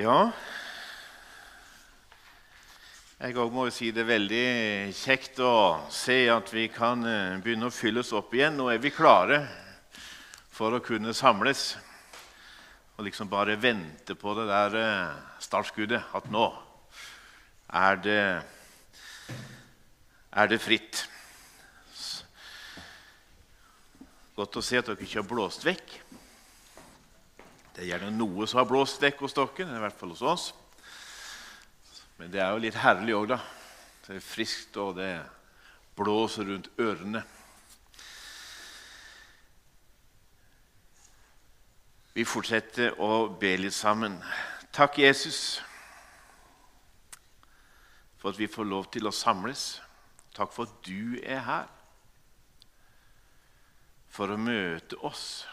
Ja Jeg òg må jo si det er veldig kjekt å se at vi kan eh, begynne å fylles opp igjen. Nå er vi klare for å kunne samles og liksom bare vente på det der eh, startskuddet. At nå er det, er det fritt. Godt å se at dere ikke har blåst vekk. Det er gjerne noe som har blåst vekk hos dere, i hvert fall hos oss. Men det er jo litt herlig òg, da. Det er friskt, og det blåser rundt ørene. Vi fortsetter å be litt sammen. Takk, Jesus, for at vi får lov til å samles. Takk for at du er her for å møte oss.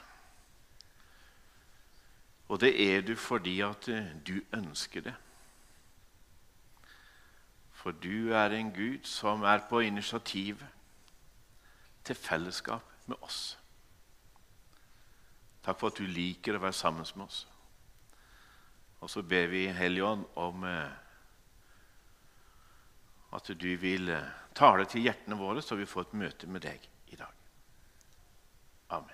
Og det er du fordi at eh, du ønsker det. For du er en Gud som er på initiativet til fellesskap med oss. Takk for at du liker å være sammen med oss. Og så ber vi Helligånd om eh, at du vil eh, tale til hjertene våre, så vi får et møte med deg i dag. Amen.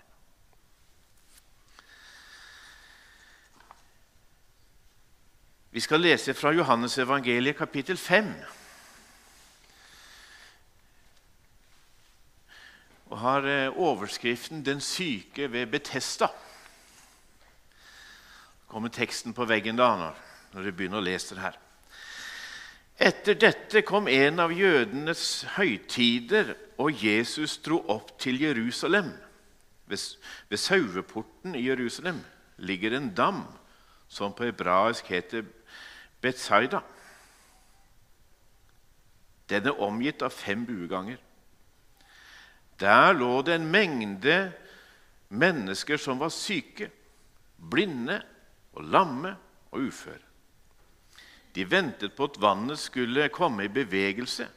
Vi skal lese fra Johannes evangeliet kapittel 5. Og har eh, overskriften 'Den syke ved Betesta'. kommer teksten på veggen da når, når begynner å lese det her. Etter dette kom en av jødenes høytider, og Jesus dro opp til Jerusalem. Ved, ved saueporten i Jerusalem ligger en dam som på hebraisk heter Betzaida. Den er omgitt av fem bueganger. Der lå det en mengde mennesker som var syke, blinde og lamme og uføre. De ventet på at vannet skulle komme i bevegelse,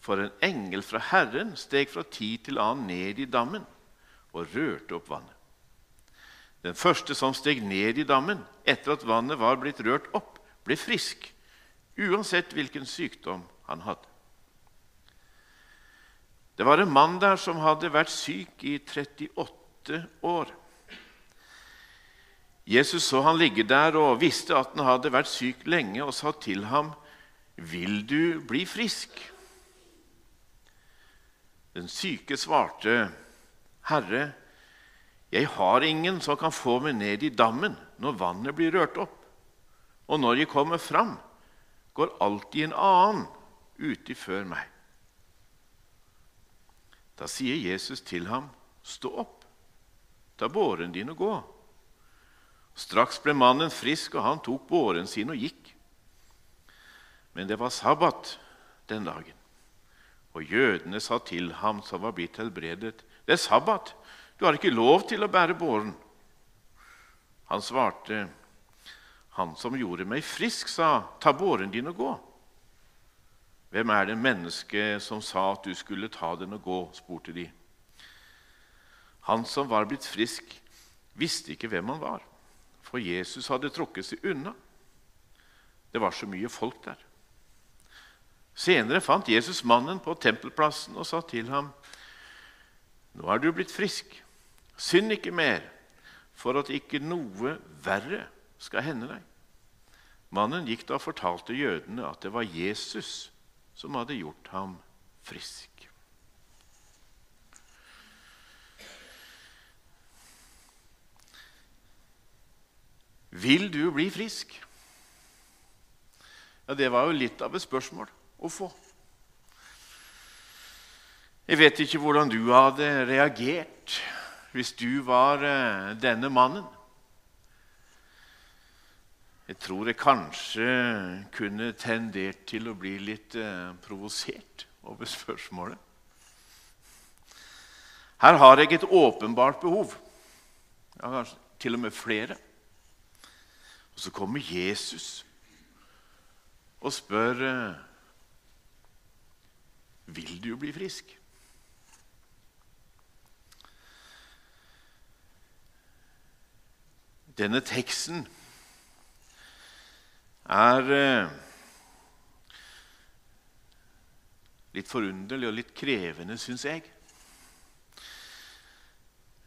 for en engel fra Herren steg fra tid til annen ned i dammen og rørte opp vannet. Den første som steg ned i dammen etter at vannet var blitt rørt opp, ble frisk, uansett hvilken sykdom han hadde. Det var en mann der som hadde vært syk i 38 år. Jesus så han ligge der og visste at han hadde vært syk lenge, og sa til ham, 'Vil du bli frisk?' Den syke svarte, 'Herre, jeg har ingen som kan få meg ned i dammen når vannet blir rørt opp.' Og når jeg kommer fram, går alltid en annen uti før meg. Da sier Jesus til ham, 'Stå opp, ta båren din og gå.' Straks ble mannen frisk, og han tok båren sin og gikk. Men det var sabbat den dagen, og jødene sa til ham som var blitt helbredet, 'Det er sabbat, du har ikke lov til å bære båren.' Han svarte, han som gjorde meg frisk, sa, 'Ta båren din og gå.' Hvem er det mennesket som sa at du skulle ta den og gå? spurte de. Han som var blitt frisk, visste ikke hvem han var, for Jesus hadde trukket seg unna. Det var så mye folk der. Senere fant Jesus mannen på tempelplassen og sa til ham, 'Nå er du blitt frisk. Synd ikke mer, for at ikke noe verre skal hende deg.' Mannen gikk da og fortalte jødene at det var Jesus som hadde gjort ham frisk. Vil du bli frisk? Ja, Det var jo litt av et spørsmål å få. Jeg vet ikke hvordan du hadde reagert hvis du var eh, denne mannen. Jeg tror jeg kanskje kunne tendert til å bli litt eh, provosert over spørsmålet. Her har jeg et åpenbart behov, ja, kanskje til og med flere. Og så kommer Jesus og spør eh, Vil du bli frisk? Denne teksten er eh, litt forunderlig og litt krevende, syns jeg.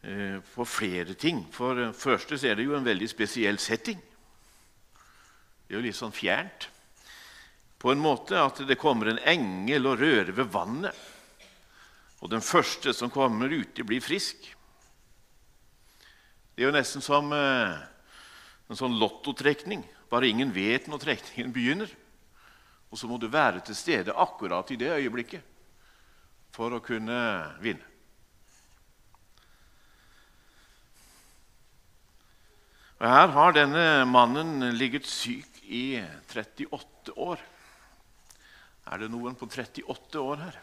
På for flere ting. For det første så er det jo en veldig spesiell setting. Det er jo litt sånn fjernt. På en måte at det kommer en engel og rører ved vannet. Og den første som kommer uti, blir frisk. Det er jo nesten som eh, en sånn lottotrekning. Bare ingen vet når trekningen begynner. Og så må du være til stede akkurat i det øyeblikket for å kunne vinne. Og Her har denne mannen ligget syk i 38 år. Er det noen på 38 år her?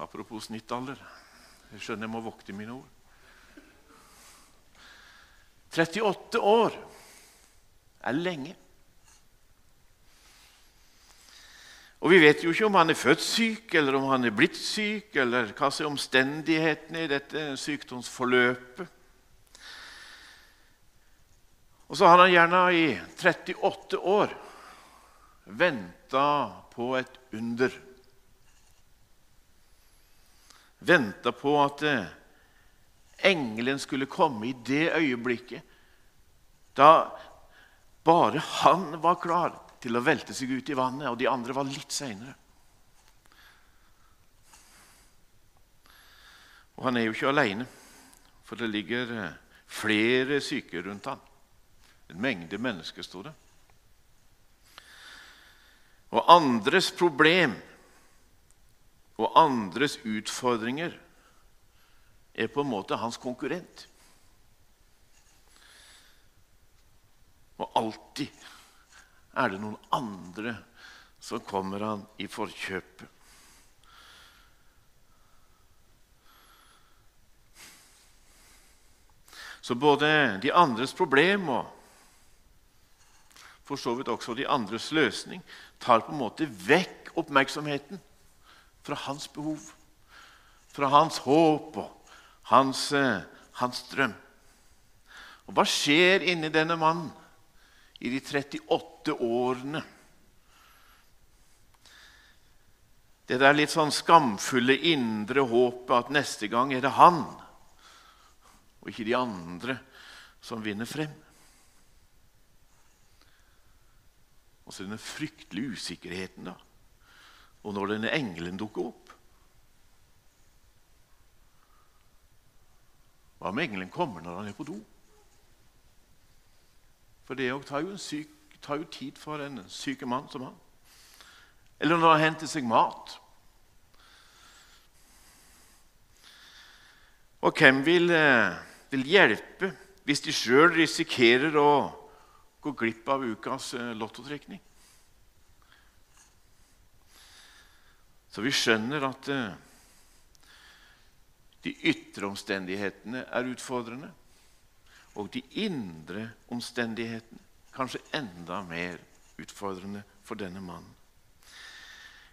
Apropos snittalder. Jeg skjønner jeg må vokte mine ord. 38 år er lenge. Og Vi vet jo ikke om han er født syk, eller om han er blitt syk, eller hva som er omstendighetene i dette sykdomsforløpet. Og så har han gjerne i 38 år venta på et under. Venta på at eh, engelen skulle komme i det øyeblikket da bare han var klar til å velte seg ut i vannet, og de andre var litt seinere. Og han er jo ikke aleine, for det ligger eh, flere syke rundt han. En mengde mennesker, sto det. Og andres problem og andres utfordringer er på en måte hans konkurrent. Og alltid er det noen andre som kommer han i forkjøpet. Så både de andres problem og for så vidt også de andres løsning tar på en måte vekk oppmerksomheten fra hans behov, fra hans håp og hans, eh, hans drøm. Og hva skjer inni denne mannen? i de 38 årene. Det der litt sånn skamfulle indre håpet at neste gang er det han og ikke de andre som vinner frem. Og så denne fryktelige usikkerheten, da. Og når denne engelen dukker opp Hva om engelen kommer når han er på do? For det tar jo, syk, tar jo tid for en syk mann som han. Eller når han henter seg mat. Og hvem vil, eh, vil hjelpe hvis de sjøl risikerer å gå glipp av ukas eh, lottotrekning? Så vi skjønner at eh, de ytre omstendighetene er utfordrende og de indre omstendighetene kanskje enda mer utfordrende for denne mannen.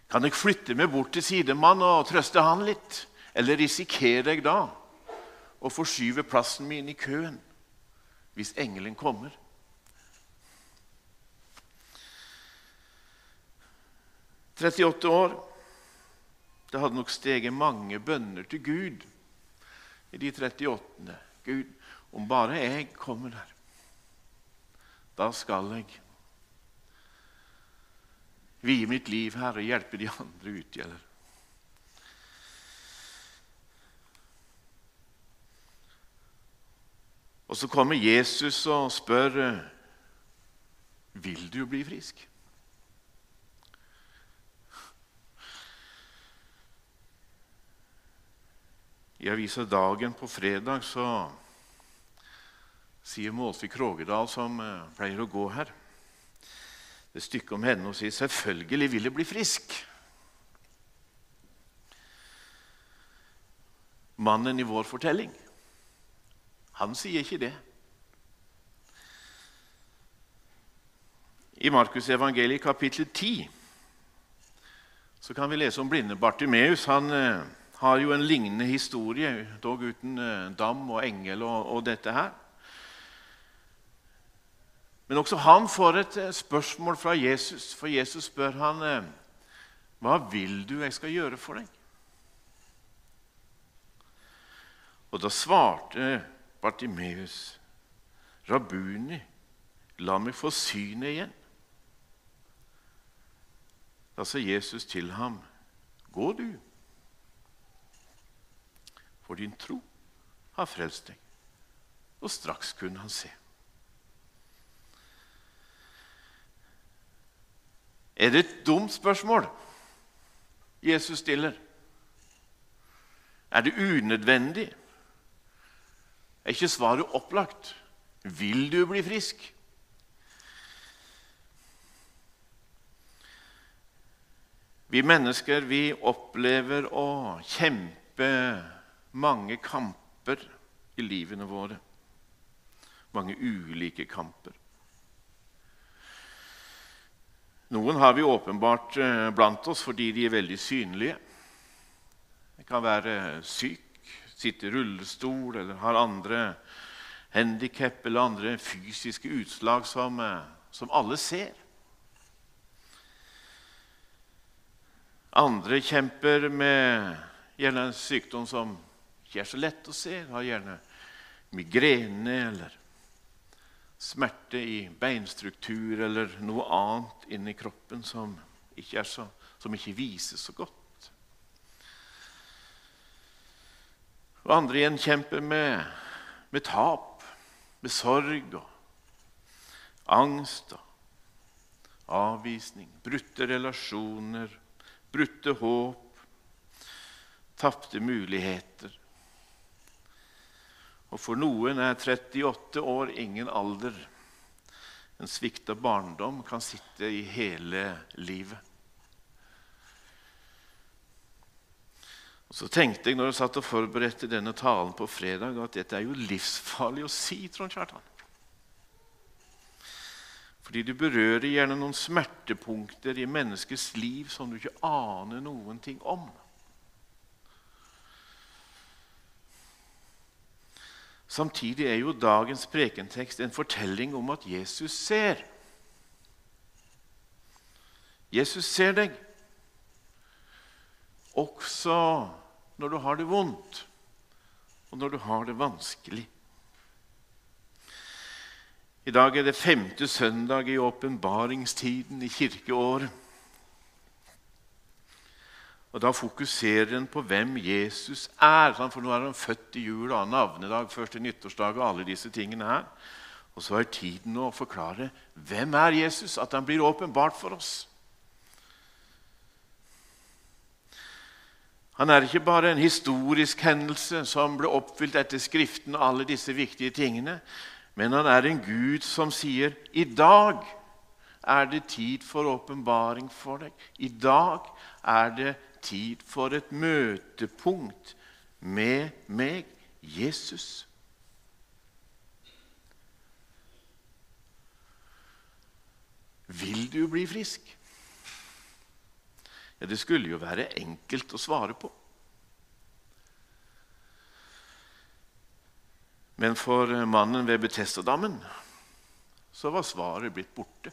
Kan jeg flytte meg bort til sidemann og trøste han litt? Eller risikerer jeg da å forskyve plassen min i køen hvis engelen kommer? «38 år. Det hadde nok steget mange bønner til Gud i de 38. Gud, om bare jeg kommer der, da skal jeg vie mitt liv her og hjelpe de andre ut. Eller? Og så kommer Jesus og spør vil du bli frisk. I avisa Dagen på fredag så sier Målfrid Krogedal, som eh, pleier å gå her. Det stykke om henne og sier 'selvfølgelig vil jeg bli frisk'. Mannen i vår fortelling, han sier ikke det. I Markus evangeliet kapittel 10 så kan vi lese om blinde Bartimeus. Han eh, har jo en lignende historie, dog uten eh, dam og engel og, og dette her. Men også han får et eh, spørsmål fra Jesus, for Jesus spør han, eh, hva vil du jeg skal gjøre for deg? Og da svarte Bartimeus, Rabuni, la meg få synet igjen. Da sa Jesus til ham, gå du, for din tro har frelst deg. Og straks kunne han se. Er det et dumt spørsmål Jesus stiller? Er det unødvendig? Er ikke svaret opplagt? Vil du bli frisk? Vi mennesker vi opplever å kjempe mange kamper i livene våre. Mange ulike kamper. Noen har vi åpenbart eh, blant oss fordi de er veldig synlige. Det kan være syk, sitte i rullestol eller har andre handikap eller andre fysiske utslag som, eh, som alle ser. Andre kjemper med gjerne en sykdom som ikke er så lett å se. Har gjerne migrene eller smerte i beinstruktur eller noe annet inni kroppen som ikke, så, som ikke vises så godt. Og andre igjen kjemper med, med tap, med sorg og angst og avvisning, brutte relasjoner, brutte håp, tapte muligheter. Og for noen er 38 år ingen alder. En svikta barndom kan sitte i hele livet. Og Så tenkte jeg når jeg satt og forberedte denne talen på fredag, at dette er jo livsfarlig å si. Trond Kjartan. Fordi du berører gjerne noen smertepunkter i menneskets liv som du ikke aner noen ting om. Samtidig er jo dagens prekentekst en fortelling om at Jesus ser. Jesus ser deg, også når du har det vondt, og når du har det vanskelig. I dag er det femte søndag i åpenbaringstiden i kirkeåret. Og Da fokuserer en på hvem Jesus er. For nå er han født i jul, og navnedag, første nyttårsdag og alle disse tingene her. Og så er tiden å forklare hvem er Jesus, at han blir åpenbart for oss. Han er ikke bare en historisk hendelse som ble oppfylt etter Skriften, og alle disse viktige tingene, men han er en Gud som sier i dag er det tid for åpenbaring for deg. I dag er det tid for et møtepunkt med meg, Jesus. Vil du bli frisk? Ja, Det skulle jo være enkelt å svare på. Men for mannen ved Betestadammen så var svaret blitt borte.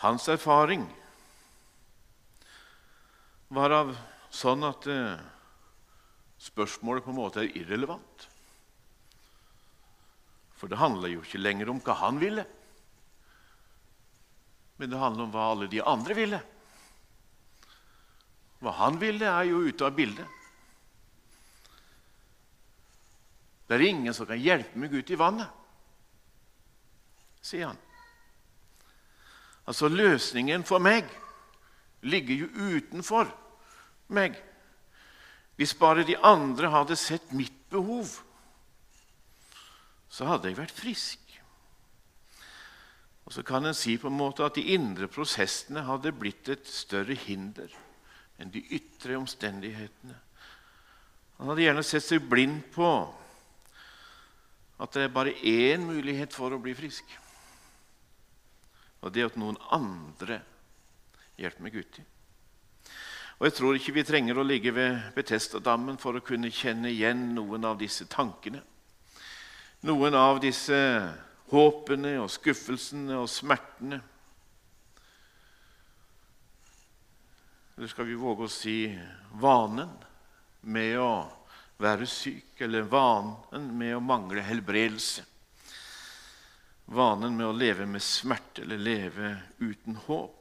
Hans erfaring var av sånn at eh, spørsmålet på en måte er irrelevant. For det handler jo ikke lenger om hva han ville, men det handler om hva alle de andre ville. Hva han ville, er jo ute av bildet. Det er ingen som kan hjelpe meg ut i vannet, sier han. Altså, løsningen for meg ligger jo utenfor meg. Hvis bare de andre hadde sett mitt behov, så hadde jeg vært frisk. Og Så kan en si på en måte at de indre prosessene hadde blitt et større hinder enn de ytre omstendighetene. Han hadde gjerne sett seg blind på at det er bare én mulighet for å bli frisk. Og det at noen andre hjelper meg uti. Og Jeg tror ikke vi trenger å ligge ved Betestadammen for å kunne kjenne igjen noen av disse tankene. noen av disse håpene og skuffelsene og smertene Eller skal vi våge å si vanen med å være syk, eller vanen med å mangle helbredelse? Vanen med å leve med smerte eller leve uten håp?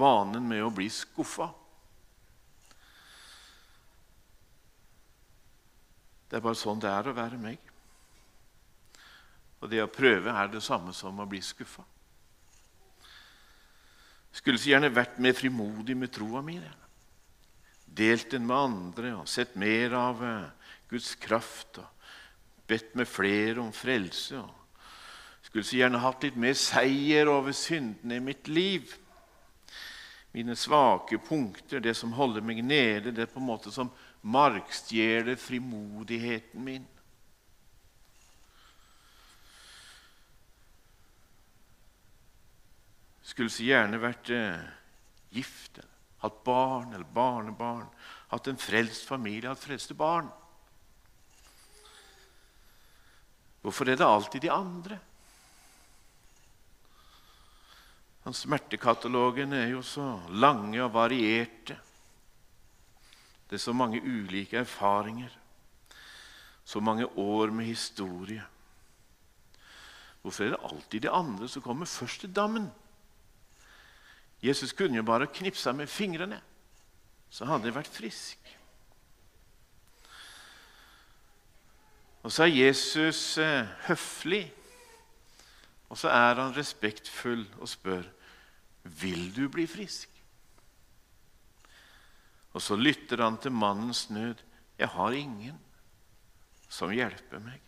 Vanen med å bli skuffa? Det er bare sånn det er å være meg. Og det å prøve er det samme som å bli skuffa. Skulle så gjerne vært mer frimodig med troa mi. Delt den med andre og sett mer av eh, Guds kraft. og Bedt med flere om frelse. og Skulle så gjerne hatt litt mer seier over syndene i mitt liv. Mine svake punkter, det som holder meg nede, det er på en måte som markstjeler frimodigheten min. Skulle så gjerne vært eh, gift, hatt barn eller barnebarn, hatt en frelst familie, hatt frelste barn. Hvorfor er det alltid de andre? Smertekatalogene er jo så lange og varierte. Det er så mange ulike erfaringer, så mange år med historie. Hvorfor er det alltid de andre som kommer først til dammen? Jesus kunne jo bare knipsa med fingrene, så hadde de vært frisk. Og så er Jesus eh, høflig, og så er han respektfull og spør vil du bli frisk. Og så lytter han til mannens nød. 'Jeg har ingen som hjelper meg.'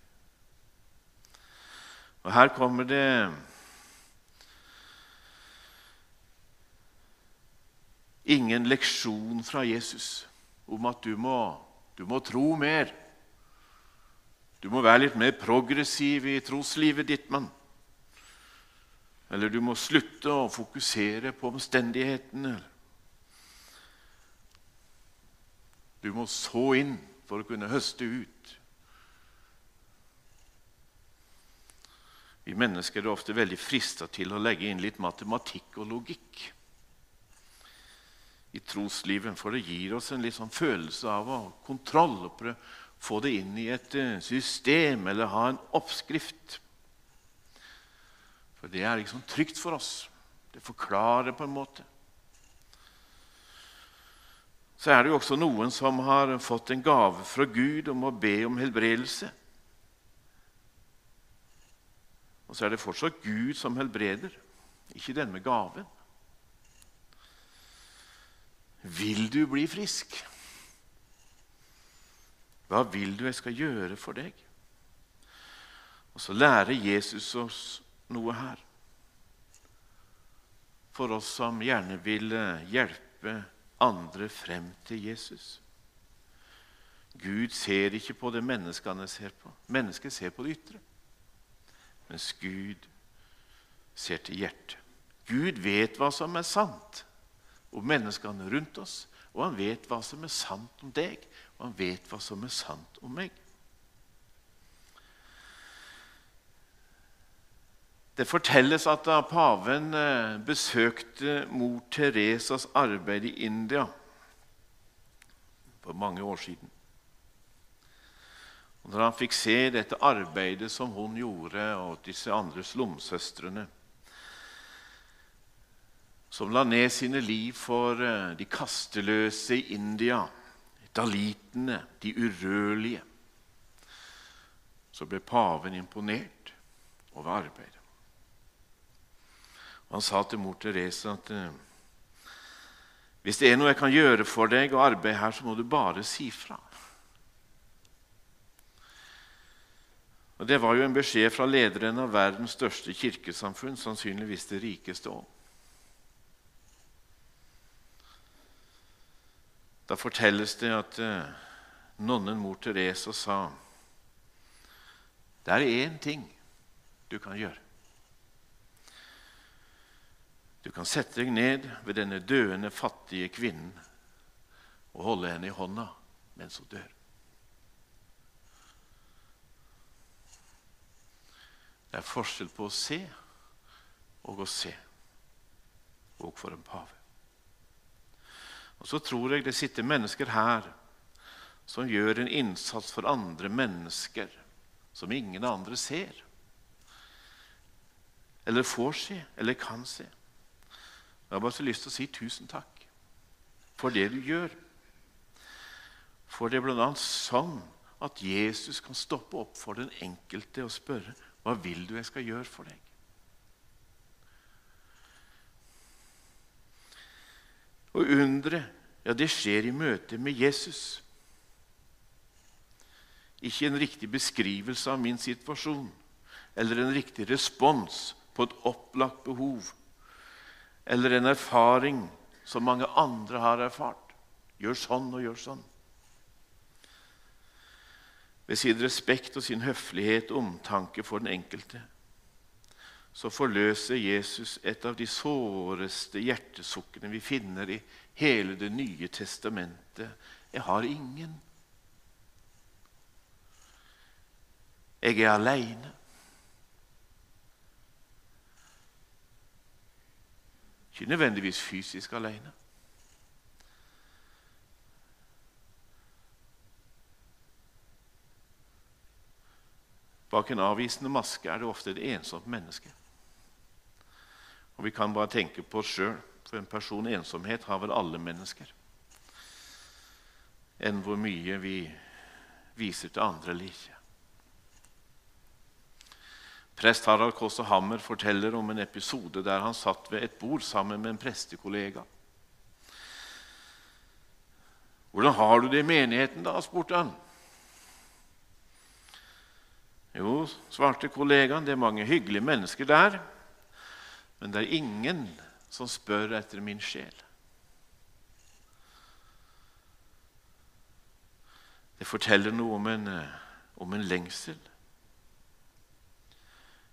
Og her kommer det ingen leksjon fra Jesus om at du må, du må tro mer. Du må være litt mer progressiv i troslivet ditt, mann. Eller du må slutte å fokusere på omstendighetene. Du må så inn for å kunne høste ut. Vi mennesker er ofte veldig frista til å legge inn litt matematikk og logikk i troslivet, for det gir oss en litt sånn følelse av å kontroll og prøve å få det inn i et eh, system eller ha en oppskrift. For det er liksom trygt for oss. Det forklarer på en måte så er det jo også noen som har fått en gave fra Gud om å be om helbredelse. Og så er det fortsatt Gud som helbreder, ikke den med gaven. Vil du bli frisk? Hva vil du jeg skal gjøre for deg? Og så lærer Jesus oss noe her. For oss som gjerne vil hjelpe andre frem til Jesus. Gud ser ikke på det menneskene ser på. Mennesket ser på det ytre. Mens Gud ser til hjertet. Gud vet hva som er sant om menneskene rundt oss, og han vet hva som er sant om deg, og han vet hva som er sant om meg. Det fortelles at da paven eh, besøkte mor Teresas arbeid i India for mange år siden og Når han fikk se dette arbeidet som hun gjorde, og disse andre slumsøstrene som la ned sine liv for eh, de kasteløse i India, dalitene, de urørlige, så ble paven imponert over arbeidet. Han sa til mor Therese at eh, hvis det er noe jeg kan gjøre for deg og arbeide her, så må du bare si fra. Og Det var jo en beskjed fra lederen av verdens største kirkesamfunn, sannsynligvis det rikeste òg. Da fortelles det at eh, nonnen mor Therese sa det er én ting du kan gjøre. Du kan sette deg ned ved denne døende, fattige kvinnen og holde henne i hånda mens hun dør. Det er forskjell på å se og å se, og for en pave. Og så tror jeg det sitter mennesker her som gjør en innsats for andre mennesker som ingen andre ser, eller får se, eller kan se. Jeg har bare så lyst til å si tusen takk for det du gjør. For det er bl.a. sånn at Jesus kan stoppe opp for den enkelte og spørre hva vil du jeg skal gjøre for deg. Og undre, ja, det skjer i møte med Jesus. Ikke en riktig beskrivelse av min situasjon eller en riktig respons på et opplagt behov eller en erfaring som mange andre har erfart. Gjør sånn og gjør sånn. Ved sin respekt og sin høflighet og omtanke for den enkelte så forløser Jesus et av de såreste hjertesukkene vi finner i hele Det nye testamentet. Jeg har ingen. Jeg er aleine. Ikke nødvendigvis fysisk alene. Bak en avvisende maske er det ofte et ensomt menneske. Og Vi kan bare tenke på oss sjøl, for en person ensomhet har vel alle mennesker. Enn hvor mye vi viser til andre eller ikke. Prest Harald Kåse Hammer forteller om en episode der han satt ved et bord sammen med en prestekollega. 'Hvordan har du det i menigheten?' da, spurte han. Jo, svarte kollegaen, det er mange hyggelige mennesker der, men det er ingen som spør etter min sjel. Det forteller noe om en, eh, om en lengsel.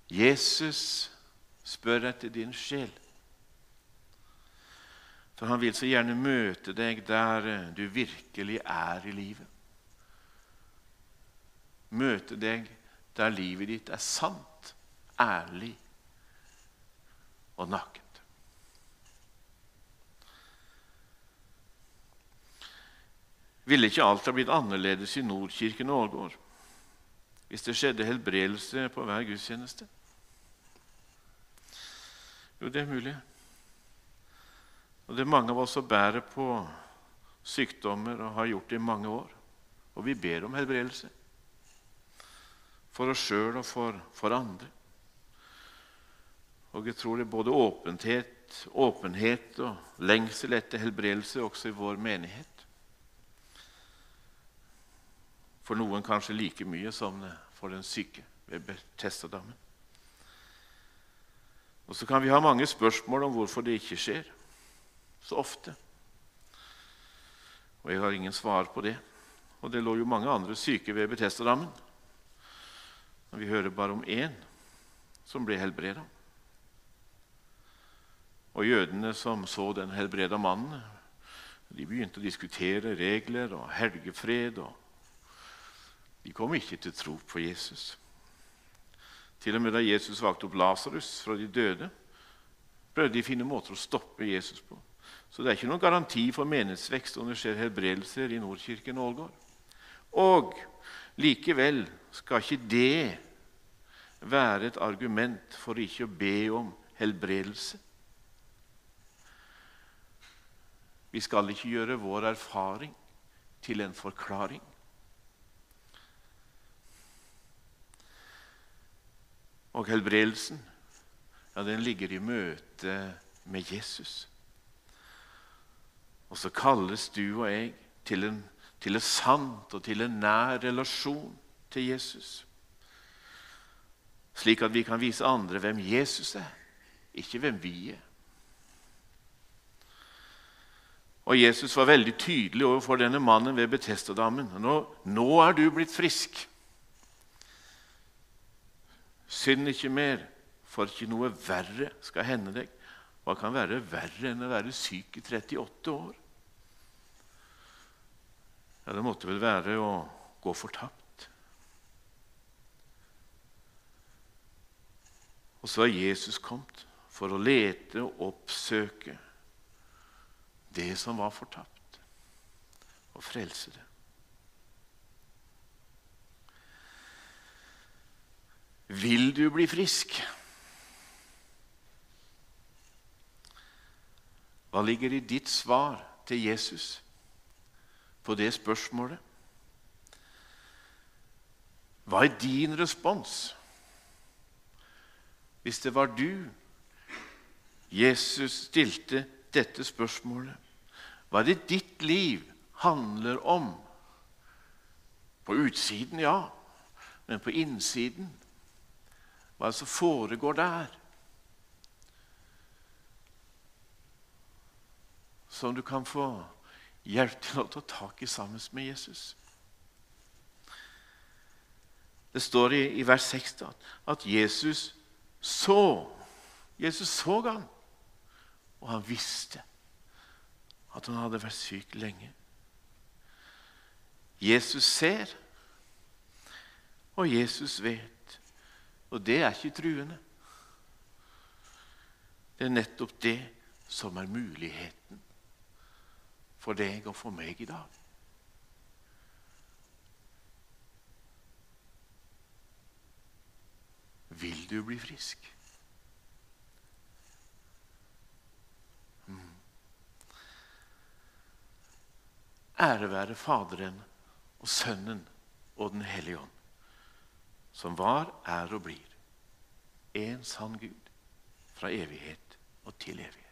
Jesus spør etter din sjel. For han vil så gjerne møte deg der du virkelig er i livet. Møte deg der livet ditt er sant, ærlig og nakent. Ville ikke alt ha blitt annerledes i Nordkirken og Ålgård hvis det skjedde helbredelse på hver gudstjeneste? Jo, det er mulig. Og Det er mange av oss som bærer på sykdommer og har gjort det i mange år. Og vi ber om helbredelse. For oss sjøl og for, for, andre. Og jeg tror det er både åpenhet, åpenhet og lengsel etter helbredelse også i vår menighet. For noen kanskje like mye som for den syke ved Betestadammen. Og så kan vi ha mange spørsmål om hvorfor det ikke skjer så ofte. Og jeg har ingen svar på det. Og det lå jo mange andre syke ved Betestadammen. Men vi hører bare om én som ble helbreda. Og jødene som så den helbreda mannen, de begynte å diskutere regler og helgefred. og De kom ikke til tro på Jesus. Til og med da Jesus valgte opp Lasarus fra de døde, prøvde de å finne måter å stoppe Jesus på. Så det er ikke noen garanti for menighetsvekst om det skjer helbredelser i Nordkirken og Ålgård. Og likevel skal ikke det være et argument for ikke å be om helbredelse. Vi skal ikke gjøre vår erfaring til en forklaring. Og helbredelsen ja, den ligger i møte med Jesus. Og så kalles du og jeg til en, til en sant og til en nær relasjon til Jesus. Slik at vi kan vise andre hvem Jesus er, ikke hvem vi er. Og Jesus var veldig tydelig overfor denne mannen ved Betestadammen. Nå, nå er du blitt frisk. Synd ikke mer, for ikke noe verre skal hende deg. Hva kan være verre enn å være syk i 38 år? Ja, Det måtte vel være å gå fortapt. Og så er Jesus kommet for å lete og oppsøke det som var fortapt, og frelse det. Vil du bli frisk? Hva ligger i ditt svar til Jesus på det spørsmålet? Hva er din respons hvis det var du Jesus stilte dette spørsmålet? Hva er det ditt liv handler om? På utsiden, ja, men på innsiden? Hva er det som foregår der? Som du kan få hjelp til å ta tak i sammen med Jesus. Det står i, i vers 6 da, at Jesus så. Jesus så han, og han visste at han hadde vært syk lenge. Jesus ser, og Jesus vet. Og det er ikke truende. Det er nettopp det som er muligheten for deg og for meg i dag. Vil du bli frisk? Mm. Ære være Faderen og Sønnen og Den hellige ånd, som var, er og blir en sann Gud fra evighet og til evighet.